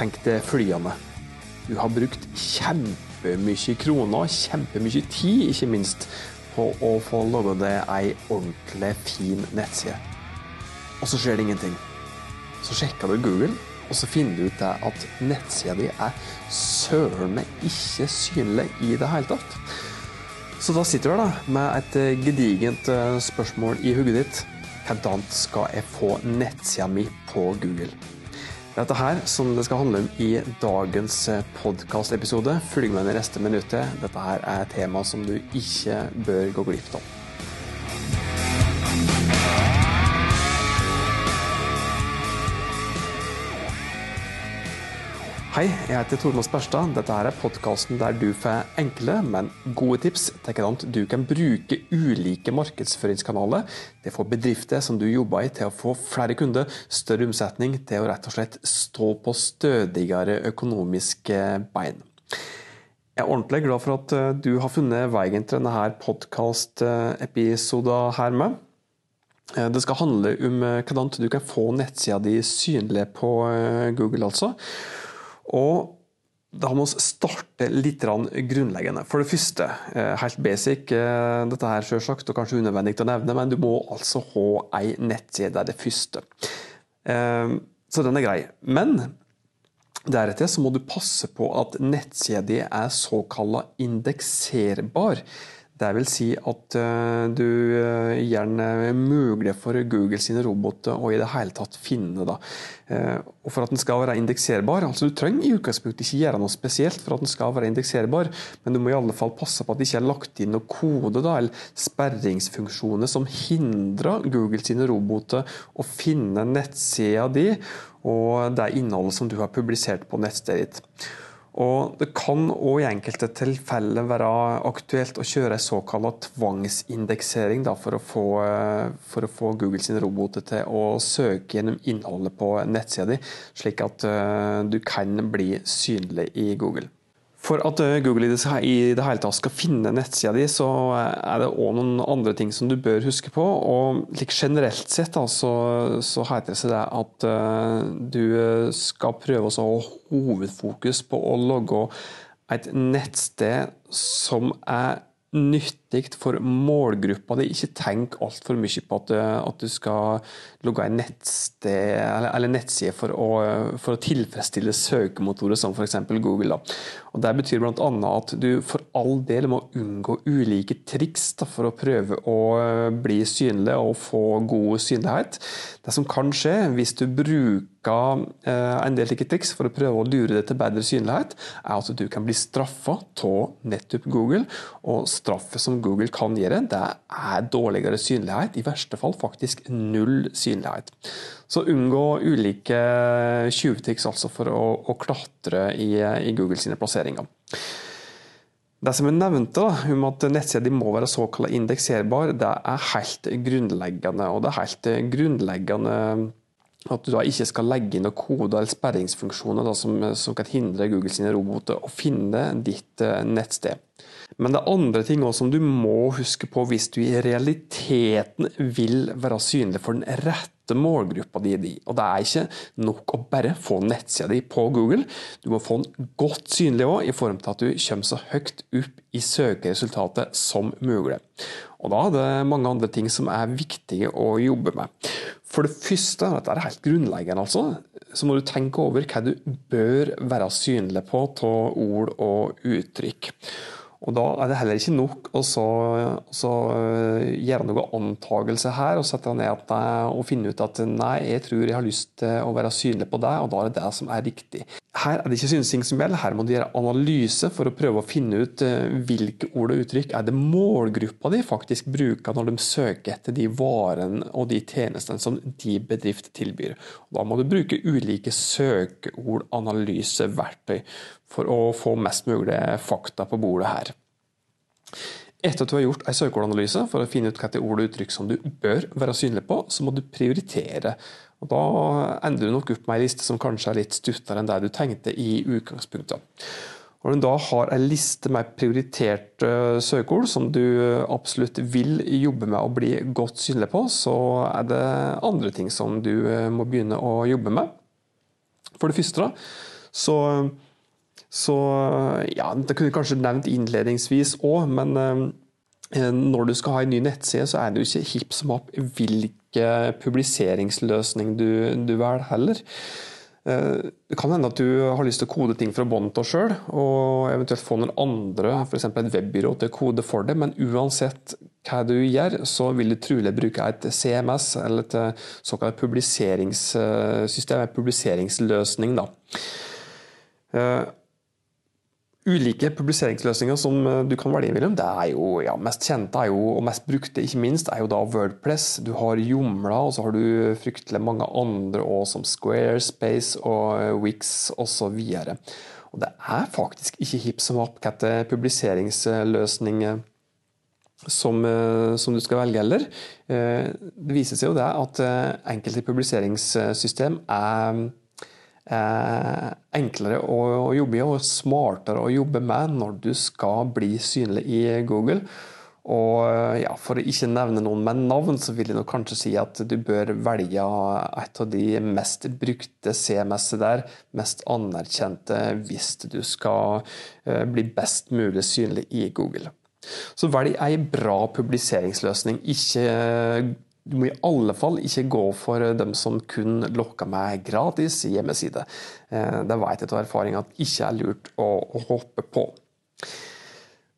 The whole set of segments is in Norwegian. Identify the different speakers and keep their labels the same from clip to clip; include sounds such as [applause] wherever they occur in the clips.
Speaker 1: tenk deg flyene. Du har brukt kjempemye kroner, kjempemye tid, ikke minst, på å få laga deg ei ordentlig fin nettside. Og så skjer det ingenting. Så sjekker du Google, og så finner du ut at nettsida di er søren meg ikke synlig i det hele tatt. Så da sitter du der med et gedigent eh, spørsmål i hugget ditt. Hvordan skal jeg få nettsida mi på Google? Dette her som det skal handle om i dagens eh, podkastepisode. Følg med det neste minuttet. Dette her er et tema som du ikke bør gå glipp av. Hei, jeg heter Tormod Sperstad. Dette her er podkasten der du får enkle, men gode tips til hvordan du kan bruke ulike markedsføringskanaler Det får bedrifter som du jobber i, til å få flere kunder, større omsetning, til å rett og slett stå på stødigere økonomiske bein. Jeg er ordentlig glad for at eh, du har funnet veien til denne podkastepisoden her med. Eh, det skal handle om eh, hvordan du kan få nettsida di synlig på Google, altså. Og da må vi starte litt grunnleggende. For det første, eh, helt basic, eh, dette er selvsagt og kanskje unødvendig å nevne, men du må altså ha ei nettside. Det er det første. Eh, så den er grei. Men deretter så må du passe på at nettsida er såkalla indekserbar. Det vil si at du gjerne er mulig for Google sine roboter å i det hele tatt finne. Da. Eh, og for at den skal være indekserbar, altså Du trenger i utgangspunktet ikke gjøre noe spesielt for at den skal være indekserbar, men du må i alle fall passe på at det ikke er lagt inn noe kode da, eller sperringsfunksjoner som hindrer Google sine roboter å finne nettsida di og det innholdet som du har publisert på nettstedet ditt. Og Det kan òg i enkelte tilfeller være aktuelt å kjøre en såkalt tvangsindeksering da, for, å få, for, å få, Google sine roboter til å søke gjennom innholdet på nettsida di, slik at uh, du kan bli synlig i Google. For at eh, Google i det hele tatt skal finne nettsida di, så er det òg noen andre ting som du bør huske på. Og like generelt sett da, så, så heter det seg det at uh, du skal prøve å ha hovedfokus på å logge et nettsted som er nyttig for målgruppa di. Ikke tenk altfor mye på at, at, du skal logge en nettsted, eller, eller nettside for å, for å, tilfredsstille søkemotorer som f.eks. Google. Da. Og Det betyr bl.a. at du for all del må unngå ulike triks da, for å prøve å bli synlig og få god synlighet. Det som kan skje hvis du bruker eh, en del slike triks for å prøve å lure deg til bedre synlighet, er at du kan bli straffa av nettopp Google. Og straffet som Google kan gjøre, det er dårligere synlighet. I verste fall faktisk null synlighet. Så unngå ulike tjuvtriks altså for å, å klatre i, i Google sine plasseringer. Det som jeg nevnte da, om at nettsider må være såkalt indekserbar, det er helt grunnleggende. Og det er helt grunnleggende at du da ikke skal legge inn noen koder eller sperringsfunksjoner da, som, som, kan hindre Google sine roboter å finne ditt uh, nettsted. Men det er andre ting også som du må huske på hvis du i realiteten vil være synlig for den rette målgruppa di. Og det er ikke nok å bare få nettsida di på Google. Du må få den godt synlig òg, i form til at du kommer så høyt opp i søkeresultatet som mulig. Og da er det mange andre ting som er viktige å jobbe med. For det første, dette er helt grunnleggende, altså, så må du tenke over hva du bør være synlig på av ord og uttrykk. Og Da er det heller ikke nok å så, så eh, gjøre noen antagelse her og sette ned at, og finne ut at nei, jeg tror jeg har lyst til å være synlig på deg, og da er det det som er riktig. Her er det ikke synsing som gjelder, her må du gjøre analyse for å prøve å finne ut eh, hvilke ord og uttrykk er det målgruppa di faktisk bruker når de søker etter de varene og de tjenestene som de bedrift tilbyr. Og da må du bruke ulike søkeord, analyse, verktøy for å få mest mulig fakta på bordet her. Etter at du har gjort en søkeordanalyse for å finne ut hvilke ord og uttrykk som du bør være synlig på, så må du prioritere. Og Da ender du nok opp med en liste som kanskje er litt stuttere enn det du tenkte i utgangspunktet. Når du da har en liste med prioriterte søkeord som du absolutt vil jobbe med å bli godt synlig på, så er det andre ting som du må begynne å jobbe med. For det første da, Så, så ja, det kunne jeg kanskje nevnt innledningsvis òg, men eh, når du skal ha en ny nettside, så er det jo ikke hipp som happ hvilke publiseringsløsning du, du velger heller. Eh, det kan hende at du har lyst til å kode ting fra bånn av sjøl, og eventuelt få noen andre, f.eks. et webbyrå, til å kode for det, men uansett hva du gjør, så vil du trolig bruke et CMS, eller et såkalt publiseringssystem, en publiseringsløsning. da. Ulike publiseringsløsninger som eh, du kan velge mellom. Det er jo ja, mest kjente jo, og mest brukte, ikke minst, er jo da Wordpress. Du har Jomla, og så har du fryktelig mange andre òg, som Squarespace og eh, Wix osv. Og det er faktisk ikke hipp som happ hvilken publiseringsløsning eh, som, som, du skal velge heller. Det viser seg jo det at enkelte publiseringssystem er enklere å, å, jobbe i og smartere å jobbe med når du skal bli synlig i Google. Og eh, ja, For å ikke nevne noen med navn, så vil jeg nok kanskje si at du bør velge et av de mest brukte CMS-et der, mest anerkjente, hvis du skal eh, bli best mulig synlig i Google. Så velg ei bra publiseringsløsning. Ikke du må i alle fall ikke gå for dem som kun lokker meg gratis hjemmeside. Eh, det vet jeg av erfaring at ikke er lurt å hoppe på.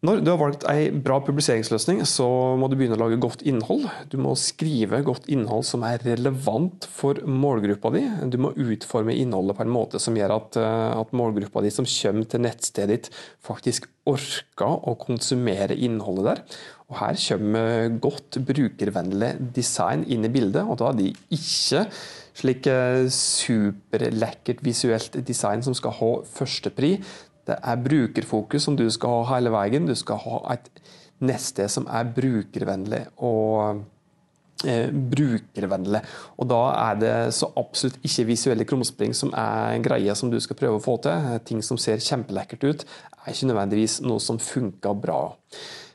Speaker 1: Når du har valgt ei bra publiseringsløsning, så må du begynne å lage godt innhold. Du må skrive godt innhold som er relevant for målgruppa di. Du må utforme innholdet på en måte som gjør at, eh, at målgruppa di som kommer til nettstedet ditt, faktisk orker å konsumere innholdet der. Og Her kommer godt brukervennlig design inn i bildet, og da er de ikke slik eh, superlekkert visuelt design som skal ha førstepri. Det er brukerfokus som du skal ha hele veien. Du skal ha et nettsted som er brukervennlig og eh, brukervennlig. Og da er det så absolutt ikke visuelle krumspring som er greia som du skal prøve å få til. Ting som ser kjempelekkert ut, er ikke nødvendigvis noe som funker bra.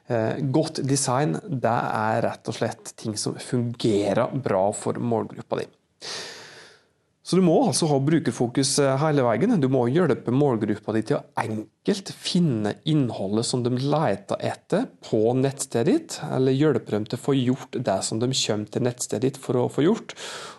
Speaker 1: Eh, godt design det er rett og slett ting som fungerer bra for målgruppa di. Så du må altså ha brukerfokus eh, hele veien. Du må hjelpe målgruppa di til å enkelt finne innholdet som de leter etter på nettstedet ditt, eller hjelpe dem til å få gjort det som de kommer til nettstedet ditt for å få gjort.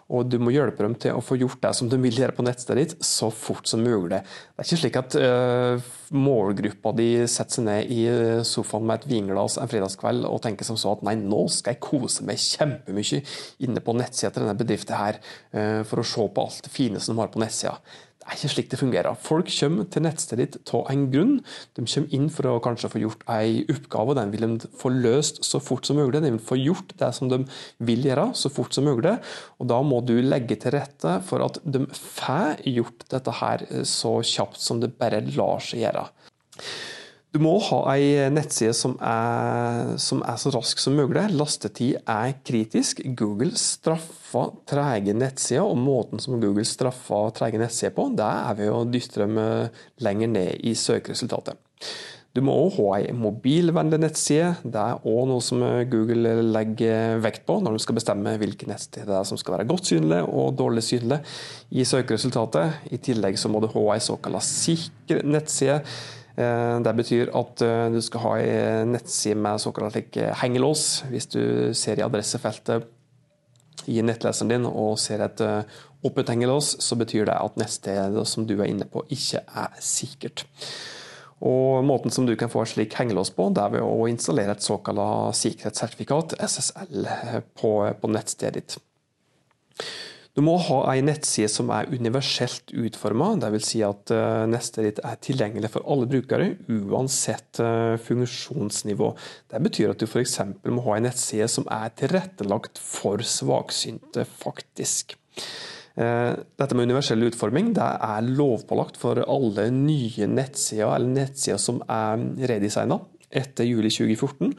Speaker 1: Og du må hjelpe dem til å få gjort det som de vil gjøre på nettstedet ditt, så fort som mulig. Det er ikke slik at uh, målgruppa di setter seg ned i sofaen med et vinglass en fredagskveld og tenker som så at nei, nå skal jeg kose meg kjempemye inne på nettsida til denne bedriften her, uh, for å se på alt det fine som de har på nettsida. Er ikke slik det fungerer. Folk kommer til nettstedet ditt av en grunn. De kommer inn for å kanskje få gjort en oppgave, og den vil de få løst så fort som mulig. De vil få gjort det som de vil gjøre, så fort som mulig. Og da må du legge til rette for at de får gjort dette her så kjapt som det bare lar seg gjøre. Du må ha ei nettside som er, som er, så rask som mulig. Lastetid er kritisk. Google straffer trege nettsider, og måten som Google straffer trege nettsider på, det er ved å dytte dem lenger ned i søkeresultatet. Du må òg ha ei mobilvennlig nettside. Det er òg noe som Google legger vekt på når de skal bestemme hvilke nettsteder som skal være godt synlige og dårlig synlige i søkeresultatet. I tillegg så må du ha ei såkalt sikker nettside det betyr at eh, du skal ha en nettside med såkalt hengelås. Hvis du ser i adressefeltet i nettleseren din og ser et eh, åpent hengelås, så betyr det at nettstedet som du er inne på, ikke er sikkert. Og Måten som du kan få et slik hengelås på, det er ved å installere et såkalt sikkerhetssertifikat, SSL, på, på nettstedet ditt. Du må ha ei nettside som er universelt utforma, dvs. Si at neste ritt er tilgjengelig for alle brukere, uansett eh, funksjonsnivå. Det betyr at du f.eks. må ha ei nettside som er tilrettelagt for svaksynte, faktisk. Eh, dette med universell utforming det er lovpålagt for alle nye nettsider eller nettsider som er redesigna etter juli 2014.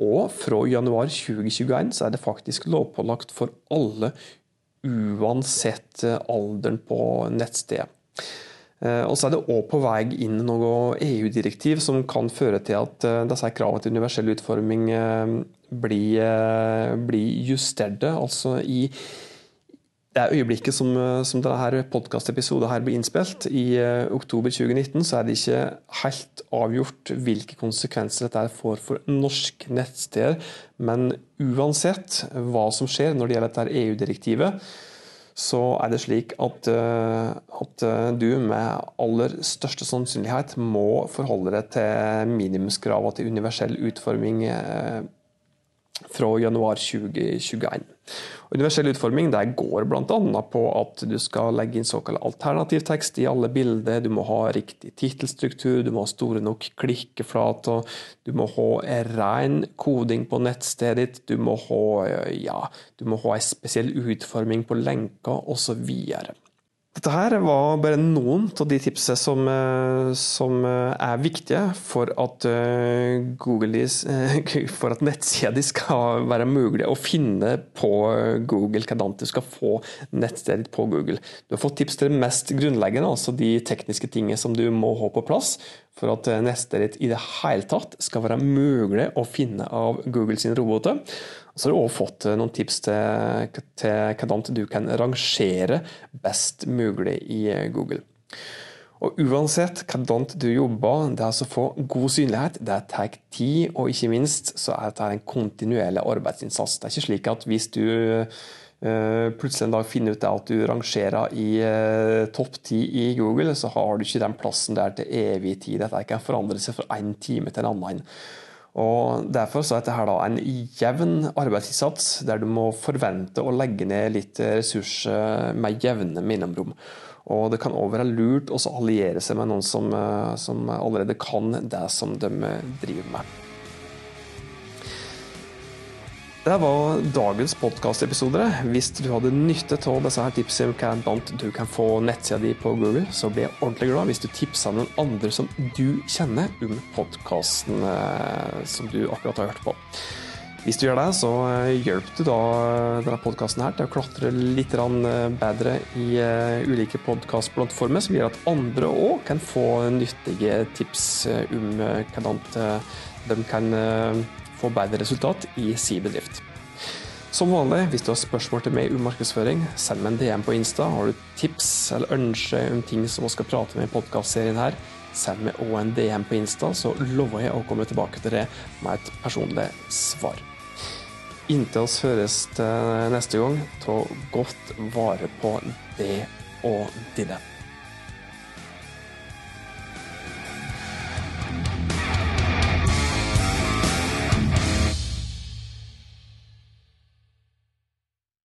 Speaker 1: Og fra januar 2021 så er det faktisk lovpålagt for alle uansett eh, alderen på nettstedet. Eh, og så er det òg på vei inn noe EU-direktiv som kan føre til at eh, disse kravene til universell utforming blir, blir justerte. Altså i, det er øyeblikket som, som denne podkastepisoden blir innspilt, i uh, oktober 2019, så er det ikke helt avgjort hvilke konsekvenser dette får for norske nettsteder. Men uansett hva som skjer når det gjelder dette EU-direktivet, så er det slik at, uh, at du med aller største sannsynlighet må forholde deg til minimumskravene til universell utforming fra januar 2021. Universell utforming det går bl.a. på at du skal legge inn såkalt alternativ tekst i alle bilder, du må ha riktig tittelstruktur, du må ha store nok klikkeflater, du må ha ren koding på nettstedet ditt, du må ha, ja, du må ha en spesiell utforming på lenker osv. Dette her var bare noen av de tipsene som, eh, som eh, er viktige for at eh, Google [laughs] for at skal være mulig å finne på Google, hvordan du skal få nettstedet på Google. Du har fått tips til det mest grunnleggende, altså de tekniske tingene som du må ha på plass for at nettstedet i det hele tatt skal være mulig å finne av Google sine roboter. Så har du også fått eh, noen tips til, til hvordan du kan rangere best mulig i eh, Google. Og Uansett hvordan du jobber, det er altså å få god synlighet, det tar tid, og ikke minst så er dette en kontinuerlig arbeidsinnsats. Det er ikke slik at hvis du uh, plutselig en dag finner ut at du rangerer i topp ti i Google, så har du ikke den plassen der til evig tid. Dette kan forandre seg fra én time til en annen. Og Derfor så er dette da en jevn arbeidsinnsats, der du må forvente å legge ned litt ressurser med jevne mellomrom. Og Det kan òg være lurt å alliere seg med noen som, eh, som allerede kan det som de driver med. Det var dagens podkastepisode. Hvis du hadde nytte av disse her tipsene hvordan du kan få nettsida di på Google, så blir jeg ordentlig glad hvis du tipser noen andre som du kjenner om podkasten eh, som du akkurat har hørt på. Hvis du gjør det, så eh, hjelper du da denne podkasten til å klatre litt eh, bedre i ulike podkastplattformer, som gjør at andre òg kan få nyttige tips om hvordan de kan få bedre resultat i si bedrift. Som vanlig, hvis du har spørsmål til meg om markedsføring, send meg en DM på Insta. Har du tips eller ønske om ting som vi skal prate med i podkastserien her, send meg òg en DM på Insta, så lover jeg å komme tilbake til det med et personlig svar. Inntil oss høres til neste gang, ta godt vare på det og dine.